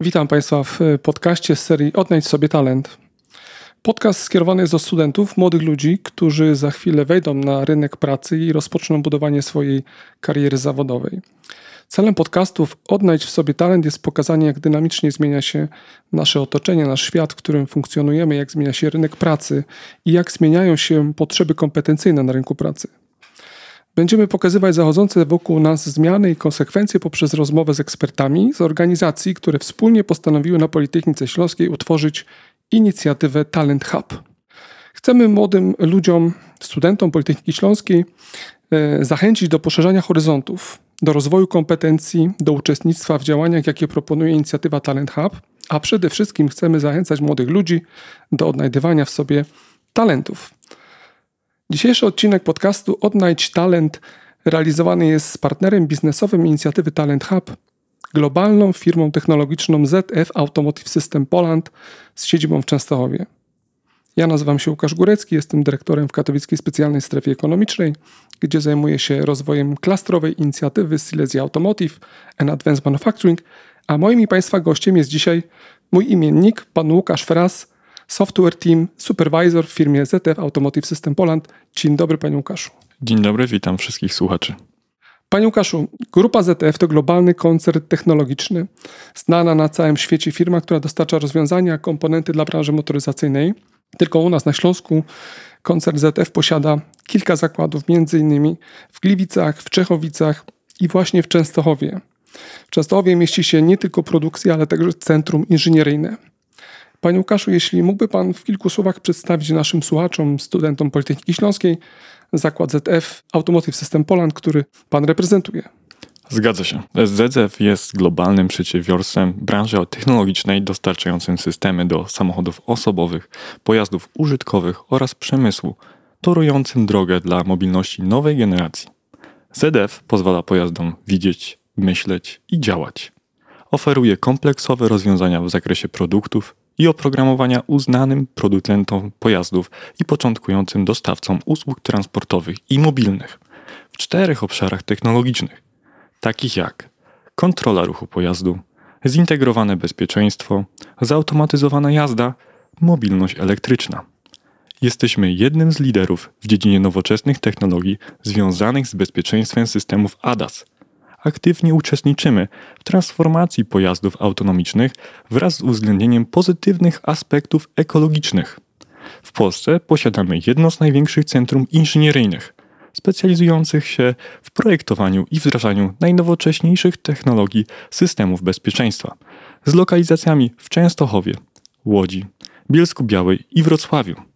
Witam Państwa w podcaście z serii Odnajdź sobie talent. Podcast skierowany jest do studentów, młodych ludzi, którzy za chwilę wejdą na rynek pracy i rozpoczną budowanie swojej kariery zawodowej. Celem podcastów Odnajdź w sobie talent jest pokazanie, jak dynamicznie zmienia się nasze otoczenie, nasz świat, w którym funkcjonujemy, jak zmienia się rynek pracy i jak zmieniają się potrzeby kompetencyjne na rynku pracy. Będziemy pokazywać zachodzące wokół nas zmiany i konsekwencje poprzez rozmowę z ekspertami z organizacji, które wspólnie postanowiły na Politechnice Śląskiej utworzyć inicjatywę Talent Hub. Chcemy młodym ludziom, studentom Politechniki Śląskiej e, zachęcić do poszerzania horyzontów, do rozwoju kompetencji, do uczestnictwa w działaniach, jakie proponuje inicjatywa Talent Hub, a przede wszystkim chcemy zachęcać młodych ludzi do odnajdywania w sobie talentów. Dzisiejszy odcinek podcastu Odnajdź Talent realizowany jest z partnerem biznesowym inicjatywy Talent Hub, globalną firmą technologiczną ZF Automotive System Poland z siedzibą w Częstochowie. Ja nazywam się Łukasz Górecki, jestem dyrektorem w Katowickiej Specjalnej Strefie Ekonomicznej, gdzie zajmuję się rozwojem klastrowej inicjatywy Silesia Automotive and Advanced Manufacturing, a moim i Państwa gościem jest dzisiaj mój imiennik, pan Łukasz Fras, Software Team Supervisor w firmie ZF Automotive System Poland. Dzień dobry, panie Łukaszu. Dzień dobry, witam wszystkich słuchaczy. Panie Łukaszu, Grupa ZF to globalny koncern technologiczny, znana na całym świecie firma, która dostarcza rozwiązania, komponenty dla branży motoryzacyjnej. Tylko u nas na Śląsku koncern ZF posiada kilka zakładów, innymi w Gliwicach, w Czechowicach i właśnie w Częstochowie. W Częstochowie mieści się nie tylko produkcja, ale także centrum inżynieryjne. Panie Łukaszu, jeśli mógłby Pan w kilku słowach przedstawić naszym słuchaczom, studentom Politechniki Śląskiej zakład ZF Automotive System Poland, który Pan reprezentuje. Zgadza się. ZF jest globalnym przedsiębiorstwem branży technologicznej dostarczającym systemy do samochodów osobowych, pojazdów użytkowych oraz przemysłu, torującym drogę dla mobilności nowej generacji. ZF pozwala pojazdom widzieć, myśleć i działać. Oferuje kompleksowe rozwiązania w zakresie produktów, i oprogramowania uznanym producentom pojazdów i początkującym dostawcom usług transportowych i mobilnych w czterech obszarach technologicznych, takich jak kontrola ruchu pojazdu, zintegrowane bezpieczeństwo, zautomatyzowana jazda, mobilność elektryczna. Jesteśmy jednym z liderów w dziedzinie nowoczesnych technologii związanych z bezpieczeństwem systemów ADAS – aktywnie uczestniczymy w transformacji pojazdów autonomicznych wraz z uwzględnieniem pozytywnych aspektów ekologicznych. W Polsce posiadamy jedno z największych centrum inżynieryjnych, specjalizujących się w projektowaniu i wdrażaniu najnowocześniejszych technologii systemów bezpieczeństwa, z lokalizacjami w Częstochowie, Łodzi, Bielsku Białej i Wrocławiu.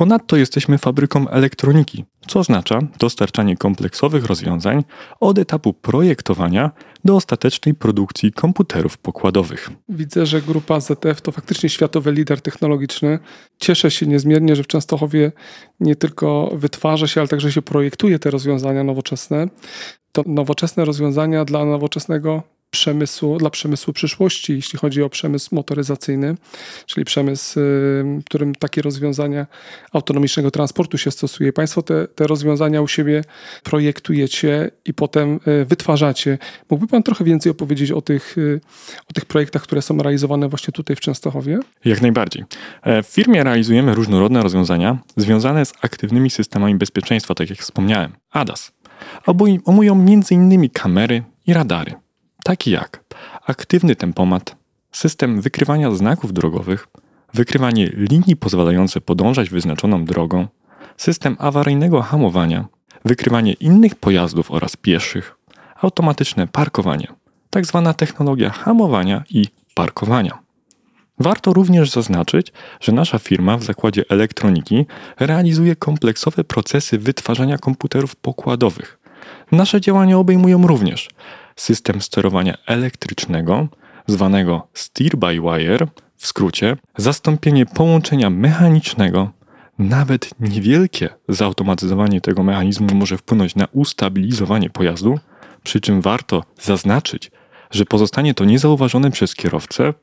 Ponadto jesteśmy fabryką elektroniki, co oznacza dostarczanie kompleksowych rozwiązań od etapu projektowania do ostatecznej produkcji komputerów pokładowych. Widzę, że grupa ZF to faktycznie światowy lider technologiczny. Cieszę się niezmiernie, że w Częstochowie nie tylko wytwarza się, ale także się projektuje te rozwiązania nowoczesne. To nowoczesne rozwiązania dla nowoczesnego przemysłu, dla przemysłu przyszłości, jeśli chodzi o przemysł motoryzacyjny, czyli przemysł, y, w którym takie rozwiązania autonomicznego transportu się stosuje. Państwo te, te rozwiązania u siebie projektujecie i potem y, wytwarzacie. Mógłby Pan trochę więcej opowiedzieć o tych, y, o tych projektach, które są realizowane właśnie tutaj w Częstochowie? Jak najbardziej. E, w firmie realizujemy różnorodne rozwiązania związane z aktywnymi systemami bezpieczeństwa, tak jak wspomniałem, ADAS. Obejmują m.in. kamery i radary takie jak aktywny tempomat, system wykrywania znaków drogowych, wykrywanie linii pozwalające podążać wyznaczoną drogą, system awaryjnego hamowania, wykrywanie innych pojazdów oraz pieszych, automatyczne parkowanie. Tak technologia hamowania i parkowania. Warto również zaznaczyć, że nasza firma w zakładzie elektroniki realizuje kompleksowe procesy wytwarzania komputerów pokładowych. Nasze działania obejmują również system sterowania elektrycznego, zwanego steer by wire, w skrócie, zastąpienie połączenia mechanicznego, nawet niewielkie zautomatyzowanie tego mechanizmu może wpłynąć na ustabilizowanie pojazdu, przy czym warto zaznaczyć, że pozostanie to niezauważone przez kierowcę,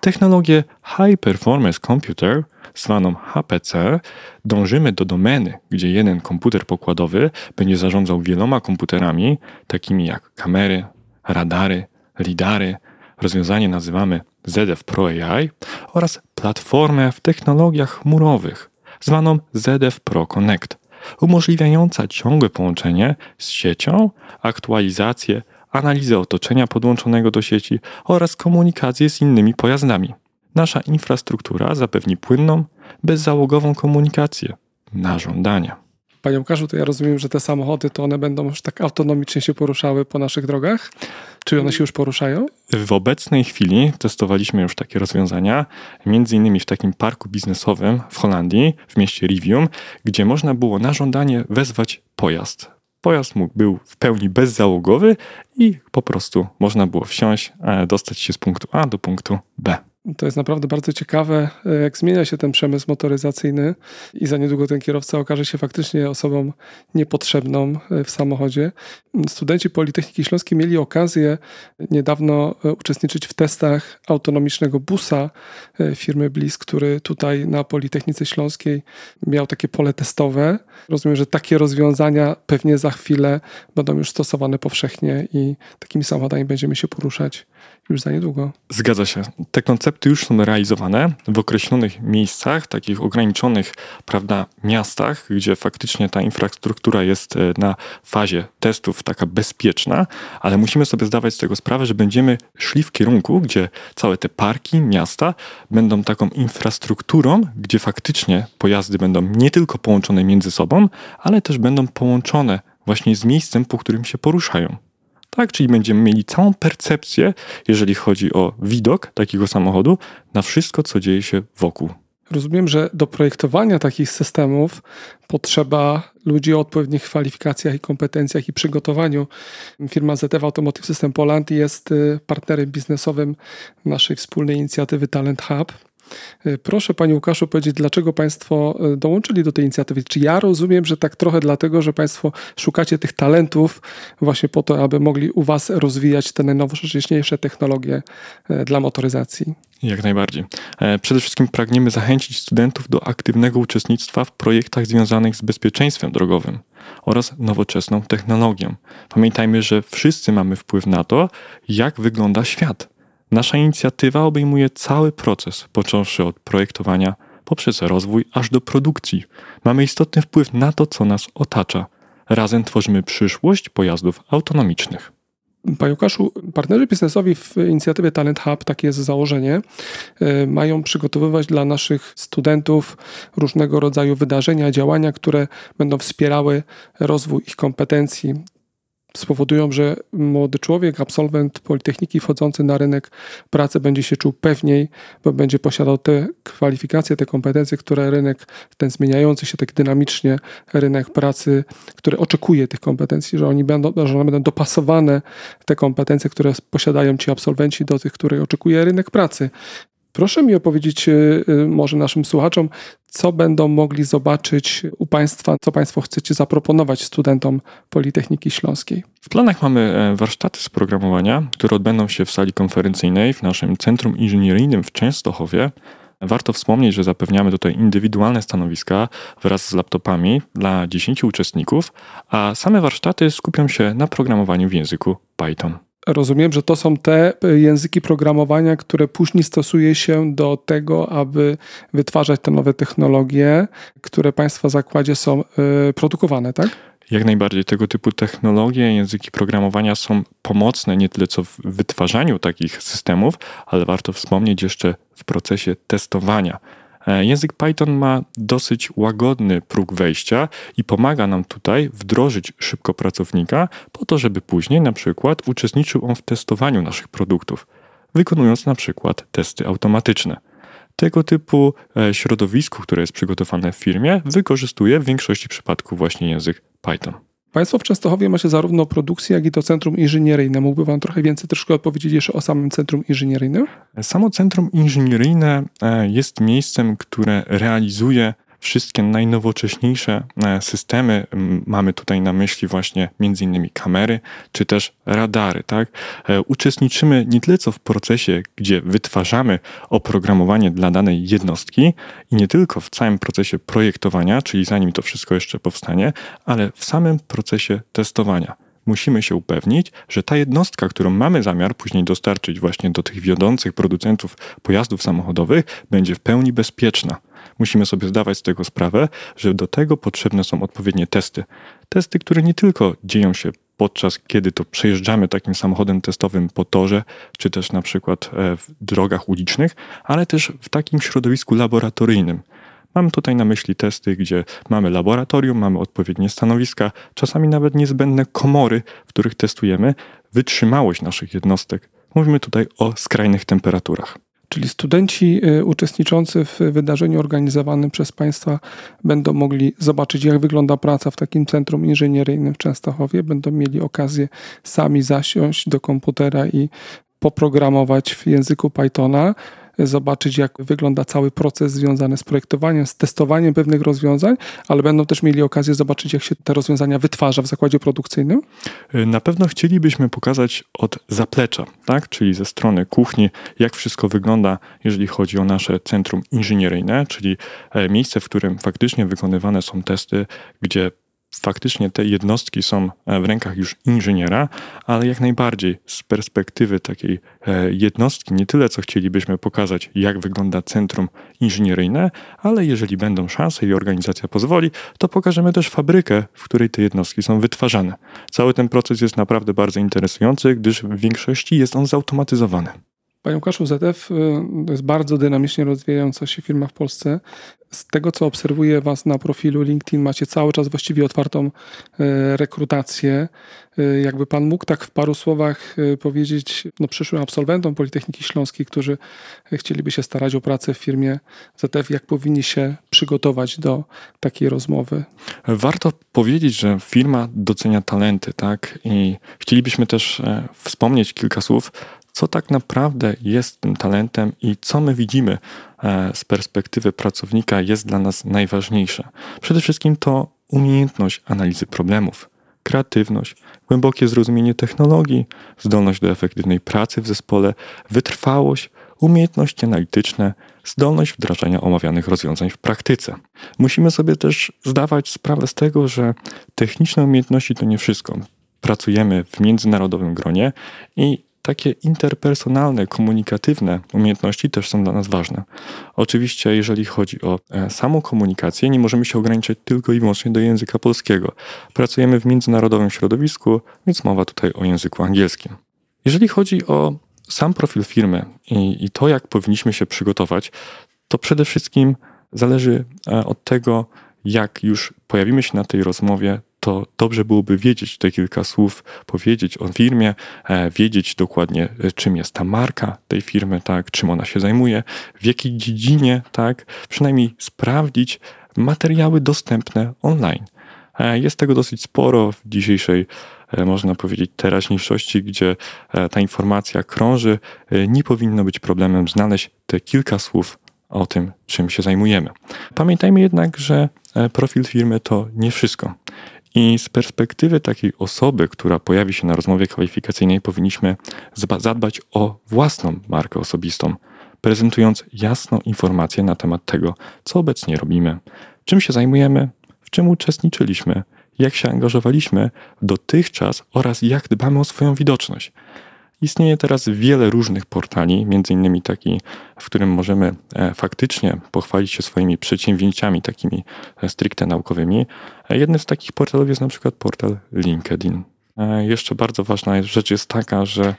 technologię High Performance Computer, zwaną HPC, dążymy do domeny, gdzie jeden komputer pokładowy będzie zarządzał wieloma komputerami, takimi jak kamery, radary, lidary, rozwiązanie nazywamy ZF Pro AI oraz platformę w technologiach chmurowych, zwaną ZF Pro Connect, umożliwiająca ciągłe połączenie z siecią, aktualizację, analizę otoczenia podłączonego do sieci oraz komunikację z innymi pojazdami. Nasza infrastruktura zapewni płynną, bezzałogową komunikację na żądanie. Panie Łukaszu, to ja rozumiem, że te samochody to one będą już tak autonomicznie się poruszały po naszych drogach? Czy one się już poruszają? W obecnej chwili testowaliśmy już takie rozwiązania, między innymi w takim parku biznesowym w Holandii, w mieście Rivium, gdzie można było na żądanie wezwać pojazd. Pojazd mógł był w pełni bezzałogowy i po prostu można było wsiąść, e, dostać się z punktu A do punktu B. To jest naprawdę bardzo ciekawe, e, jak zmienia się ten przemysł motoryzacyjny i za niedługo ten kierowca okaże się faktycznie osobą niepotrzebną e, w samochodzie. Studenci Politechniki Śląskiej mieli okazję niedawno e, uczestniczyć w testach autonomicznego busa firmy Bliss, który tutaj na Politechnice Śląskiej miał takie pole testowe. Rozumiem, że takie rozwiązania pewnie za chwilę będą już stosowane powszechnie i takimi samochodami będziemy się poruszać już za niedługo. Zgadza się. Te koncepty już są realizowane w określonych miejscach, takich ograniczonych, prawda, miastach, gdzie faktycznie ta infrastruktura jest e, na fazie testów taka bezpieczna, ale musimy sobie zdawać z tego sprawę, że będziemy szli w kierunku, gdzie całe te parki, miasta będą taką infrastrukturą, gdzie faktycznie pojazdy będą nie tylko połączone między sobą, ale też będą połączone właśnie z miejscem, po którym się poruszają. Tak, czyli będziemy mieli całą percepcję, jeżeli chodzi o widok takiego samochodu, na wszystko, co dzieje się wokół. Rozumiem, że do projektowania takich systemów potrzeba ludzi o odpowiednich kwalifikacjach i kompetencjach i przygotowaniu. Firma ZF Automotive System Poland jest y, partnerem biznesowym naszej wspólnej inicjatywy Talent Hub. E, proszę Panie Łukaszu powiedzieć, dlaczego Państwo e, dołączyli do tej inicjatywy? Czy ja rozumiem, że tak trochę dlatego, że Państwo szukacie tych talentów właśnie po to, aby mogli u Was rozwijać te najnowocześniejsze technologie e, dla motoryzacji? Jak najbardziej. Przede wszystkim pragniemy zachęcić studentów do aktywnego uczestnictwa w projektach związanych z bezpieczeństwem drogowym oraz nowoczesną technologią. Pamiętajmy, że wszyscy mamy wpływ na to, jak wygląda świat. Nasza inicjatywa obejmuje cały proces, począwszy od projektowania poprzez rozwój aż do produkcji. Mamy istotny wpływ na to, co nas otacza. Razem tworzymy przyszłość pojazdów autonomicznych. Panie Łukaszu, partnerzy biznesowi w inicjatywie Talent Hub, takie jest założenie, e, mają przygotowywać dla naszych studentów różnego rodzaju wydarzenia, działania, które będą wspierały rozwój ich kompetencji spowodują, że młody człowiek, absolwent Politechniki wchodzący na rynek pracy będzie się czuł pewniej, bo będzie posiadał te kwalifikacje, te kompetencje, które rynek, ten zmieniający się tak dynamicznie rynek pracy, który oczekuje tych kompetencji, że oni będą, że one będą dopasowane, te kompetencje, które posiadają ci absolwenci do tych, które oczekuje rynek pracy. Proszę mi opowiedzieć, y, y, może naszym słuchaczom, co będą mogli zobaczyć u Państwa, co Państwo chcecie zaproponować studentom Politechniki Śląskiej. W planach mamy e, warsztaty z programowania, które odbędą się w sali konferencyjnej w naszym Centrum Inżynieryjnym w Częstochowie. Warto wspomnieć, że zapewniamy tutaj indywidualne stanowiska wraz z laptopami dla 10 uczestników, a same warsztaty skupią się na programowaniu w języku Python. Rozumiem, że to są te e, języki programowania, które później stosuje się do tego, aby wytwarzać te nowe technologie, które Państwa zakładzie są e, produkowane, tak? Jak najbardziej tego typu technologie, języki programowania są pomocne nie tyle co w wytwarzaniu takich systemów, ale warto wspomnieć jeszcze w procesie testowania język Python ma dosyć łagodny próg wejścia i pomaga nam tutaj wdrożyć szybko pracownika po to, żeby później na przykład uczestniczył on w testowaniu naszych produktów, wykonując na przykład testy automatyczne. Tego typu e, środowisku, które jest przygotowane w firmie, wykorzystuje w większości przypadków właśnie język Python. Państwo w Częstochowie macie zarówno produkcję, jak i to centrum inżynieryjne. Mógłby Pan trochę więcej troszkę odpowiedzieć jeszcze o samym centrum inżynieryjnym? Samo centrum inżynieryjne e, jest miejscem, które realizuje wszystkie najnowocześniejsze e, systemy. Mamy tutaj na myśli właśnie między innymi kamery, czy też radary. Tak? E, uczestniczymy nie tyle co w procesie, gdzie wytwarzamy oprogramowanie dla danej jednostki i nie tylko w całym procesie projektowania, czyli zanim to wszystko jeszcze powstanie, ale w samym procesie testowania. musimy się upewnić, że ta jednostka, którą mamy zamiar później dostarczyć właśnie do tych wiodących producentów pojazdów samochodowych, będzie w pełni bezpieczna. Musimy sobie zdawać z tego sprawę, że do tego potrzebne są odpowiednie testy. Testy, które nie tylko dzieją się podczas kiedy to przejeżdżamy takim samochodem testowym po torze, czy też na przykład e, w drogach ulicznych, ale też w takim środowisku laboratoryjnym. Mam tutaj na myśli testy, gdzie mamy laboratorium, mamy odpowiednie stanowiska, czasami nawet niezbędne komory, w których testujemy wytrzymałość naszych jednostek. Mówimy tutaj o skrajnych temperaturach. Czyli studenci y, uczestniczący w wydarzeniu organizowanym przez Państwa będą mogli zobaczyć, jak wygląda praca w takim centrum inżynieryjnym w Częstochowie, będą mieli okazję sami zasiąść do komputera i poprogramować w języku Pythona zobaczyć, jak wygląda cały proces związany z projektowaniem, z testowaniem pewnych rozwiązań, ale będą też mieli okazję zobaczyć, jak się te rozwiązania wytwarza w zakładzie produkcyjnym? Na pewno chcielibyśmy pokazać od zaplecza, tak? czyli ze strony kuchni, jak wszystko wygląda, jeżeli chodzi o nasze centrum inżynieryjne, czyli e, miejsce, w którym faktycznie wykonywane są testy, gdzie faktycznie te jednostki są e, w rękach już inżyniera, ale jak najbardziej z perspektywy takiej e, jednostki, nie tyle co chcielibyśmy pokazać, jak wygląda centrum inżynieryjne, ale jeżeli będą szanse i organizacja pozwoli, to pokażemy też fabrykę, w której te jednostki są wytwarzane. Cały ten proces jest naprawdę bardzo interesujący, gdyż w większości jest on zautomatyzowany. Panie Łukaszu, ZF y, to jest bardzo dynamicznie rozwijająca się firma w Polsce. Z tego, co obserwuję Was na profilu LinkedIn, macie cały czas właściwie otwartą y, rekrutację. Y, jakby Pan mógł tak w paru słowach powiedzieć no, przyszłym absolwentom Politechniki Śląskiej, którzy chcieliby się starać o pracę w firmie ZF, jak powinni się przygotować do takiej rozmowy? Warto powiedzieć, że firma docenia talenty, tak? I chcielibyśmy też e, wspomnieć kilka słów co tak naprawdę jest tym talentem i co my widzimy e, z perspektywy pracownika jest dla nas najważniejsze. Przede wszystkim to umiejętność analizy problemów, kreatywność, głębokie zrozumienie technologii, zdolność do efektywnej pracy w zespole, wytrwałość, umiejętności analityczne, zdolność wdrażania omawianych rozwiązań w praktyce. Musimy sobie też zdawać sprawę z tego, że techniczne umiejętności to nie wszystko. Pracujemy w międzynarodowym gronie i takie interpersonalne, komunikatywne umiejętności też są dla nas ważne. Oczywiście, jeżeli chodzi o e, samą komunikację, nie możemy się ograniczyć tylko i wyłącznie do języka polskiego. Pracujemy w międzynarodowym środowisku, więc mowa tutaj o języku angielskim. Jeżeli chodzi o sam profil firmy i, i to, jak powinniśmy się przygotować, to przede wszystkim zależy e, od tego, jak już pojawimy się na tej rozmowie, to dobrze byłoby wiedzieć te kilka słów, powiedzieć o firmie, e, wiedzieć dokładnie, e, czym jest ta marka tej firmy, tak, czym ona się zajmuje, w jakiej dziedzinie, tak, przynajmniej sprawdzić materiały dostępne online. E, jest tego dosyć sporo w dzisiejszej, można powiedzieć, teraźniejszości, gdzie ta informacja krąży. Nie powinno być problemem znaleźć te kilka słów o tym, czym się zajmujemy. Pamiętajmy jednak, że profil firmy to nie wszystko. I z perspektywy takiej osoby, która pojawi się na rozmowie kwalifikacyjnej, powinniśmy zadbać o własną markę osobistą, prezentując jasną informację na temat tego, co obecnie robimy, czym się zajmujemy, w czym uczestniczyliśmy, jak się angażowaliśmy dotychczas oraz jak dbamy o swoją widoczność. Istnieje teraz wiele różnych portali, między innymi taki, w którym możemy e, faktycznie pochwalić się swoimi przedsięwzięciami takimi e, stricte naukowymi. E, jednym z takich portalów jest na przykład portal LinkedIn. Jeszcze bardzo ważna rzecz jest taka, że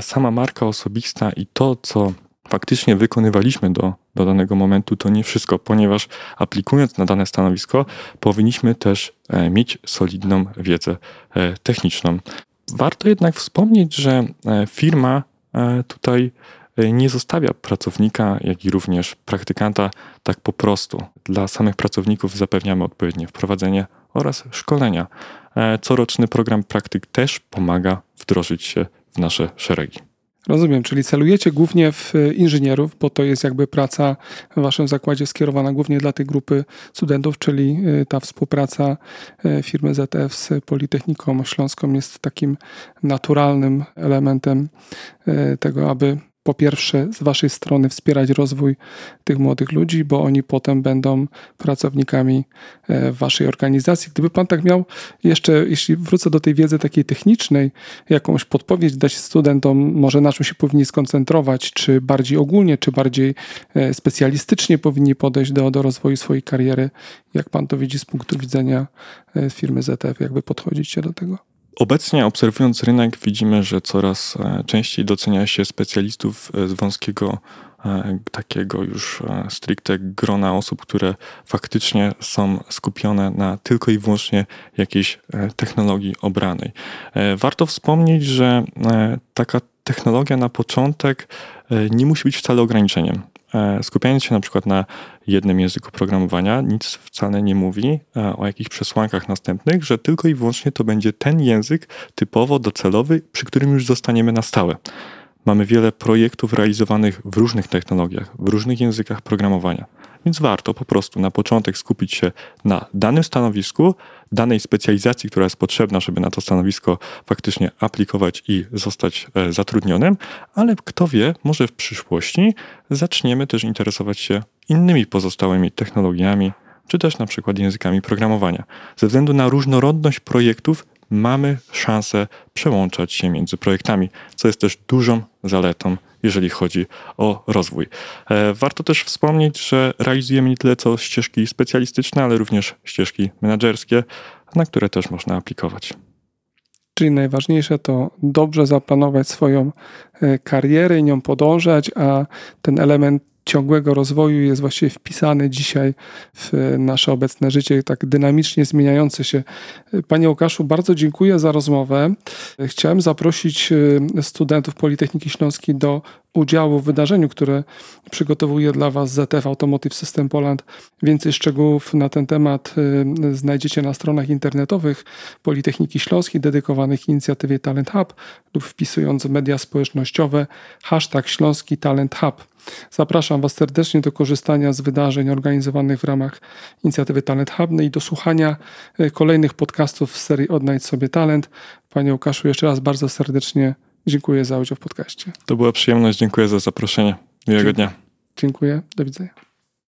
sama marka osobista i to, co faktycznie wykonywaliśmy do, do danego momentu, to nie wszystko, ponieważ aplikując na dane stanowisko, powinniśmy też mieć solidną wiedzę techniczną. Warto jednak wspomnieć, że e, firma e, tutaj e, nie zostawia pracownika, jak i również praktykanta tak po prostu. Dla samych pracowników zapewniamy odpowiednie wprowadzenie oraz szkolenia. Coroczny program praktyk też pomaga wdrożyć się w nasze szeregi. Rozumiem, czyli celujecie głównie w e, inżynierów, bo to jest jakby praca w waszym zakładzie skierowana głównie dla tej grupy studentów, czyli e, ta współpraca e, firmy ZF z Politechniką Śląską jest takim naturalnym elementem tego, aby po pierwsze z Waszej strony wspierać rozwój tych młodych ludzi, bo oni potem będą pracownikami e, Waszej organizacji. Gdyby Pan tak miał jeszcze, jeśli wrócę do tej wiedzy takiej technicznej, jakąś podpowiedź dać studentom, może na czym się powinni skoncentrować, czy bardziej ogólnie, czy bardziej e, specjalistycznie powinni podejść do, do rozwoju swojej kariery, jak Pan to widzi z punktu widzenia e, firmy ZF, jakby podchodzicie do tego? Obecnie obserwując rynek widzimy, że coraz e, częściej docenia się specjalistów e, z wąskiego e, takiego już stricte grona osób, które faktycznie są skupione na tylko i wyłącznie jakiejś technologii obranej. Warto wspomnieć, że taka technologia na początek nie musi być wcale ograniczeniem. E, skupiając się na przykład na jednym języku programowania, nic wcale nie mówi e, o jakichś przesłankach następnych, że tylko i wyłącznie to będzie ten język typowo docelowy, przy którym już zostaniemy na stałe. Mamy wiele projektów realizowanych w różnych technologiach, w różnych językach programowania. Więc warto po prostu na początek skupić się na danym stanowisku, danej specjalizacji, która jest potrzebna, żeby na to stanowisko faktycznie aplikować i zostać e, zatrudnionym, ale kto wie, może w przyszłości zaczniemy też interesować się innymi pozostałymi technologiami, czy też na przykład językami programowania. Ze względu na różnorodność projektów mamy szansę przełączać się między projektami, co jest też dużą zaletą, jeżeli chodzi o rozwój. E, warto też wspomnieć, że realizujemy nie tyle co ścieżki specjalistyczne, ale również ścieżki menedżerskie, na które też można aplikować. Czyli najważniejsze to dobrze zaplanować swoją e, karierę i nią podążać, a ten element ciągłego rozwoju jest właściwie wpisany dzisiaj w nasze obecne życie, tak dynamicznie zmieniające się. Panie Łukaszu, bardzo dziękuję za rozmowę. Chciałem zaprosić e, studentów Politechniki Śląskiej do udziału w wydarzeniu, które przygotowuje dla Was ZF Automotive System Poland. Więcej szczegółów na ten temat e, znajdziecie na stronach internetowych Politechniki Śląskiej dedykowanych inicjatywie Talent Hub lub wpisując w media społecznościowe hashtag Śląski Talent Hub. Zapraszam Was serdecznie do korzystania z wydarzeń organizowanych w ramach inicjatywy Talent Hub no i do słuchania e, kolejnych podcastów z serii Odnajdź sobie talent. Panie Łukaszu, jeszcze raz bardzo serdecznie dziękuję za udział w podcaście. To była przyjemność, dziękuję za zaproszenie. Miłego dnia. Dziękuję, do widzenia.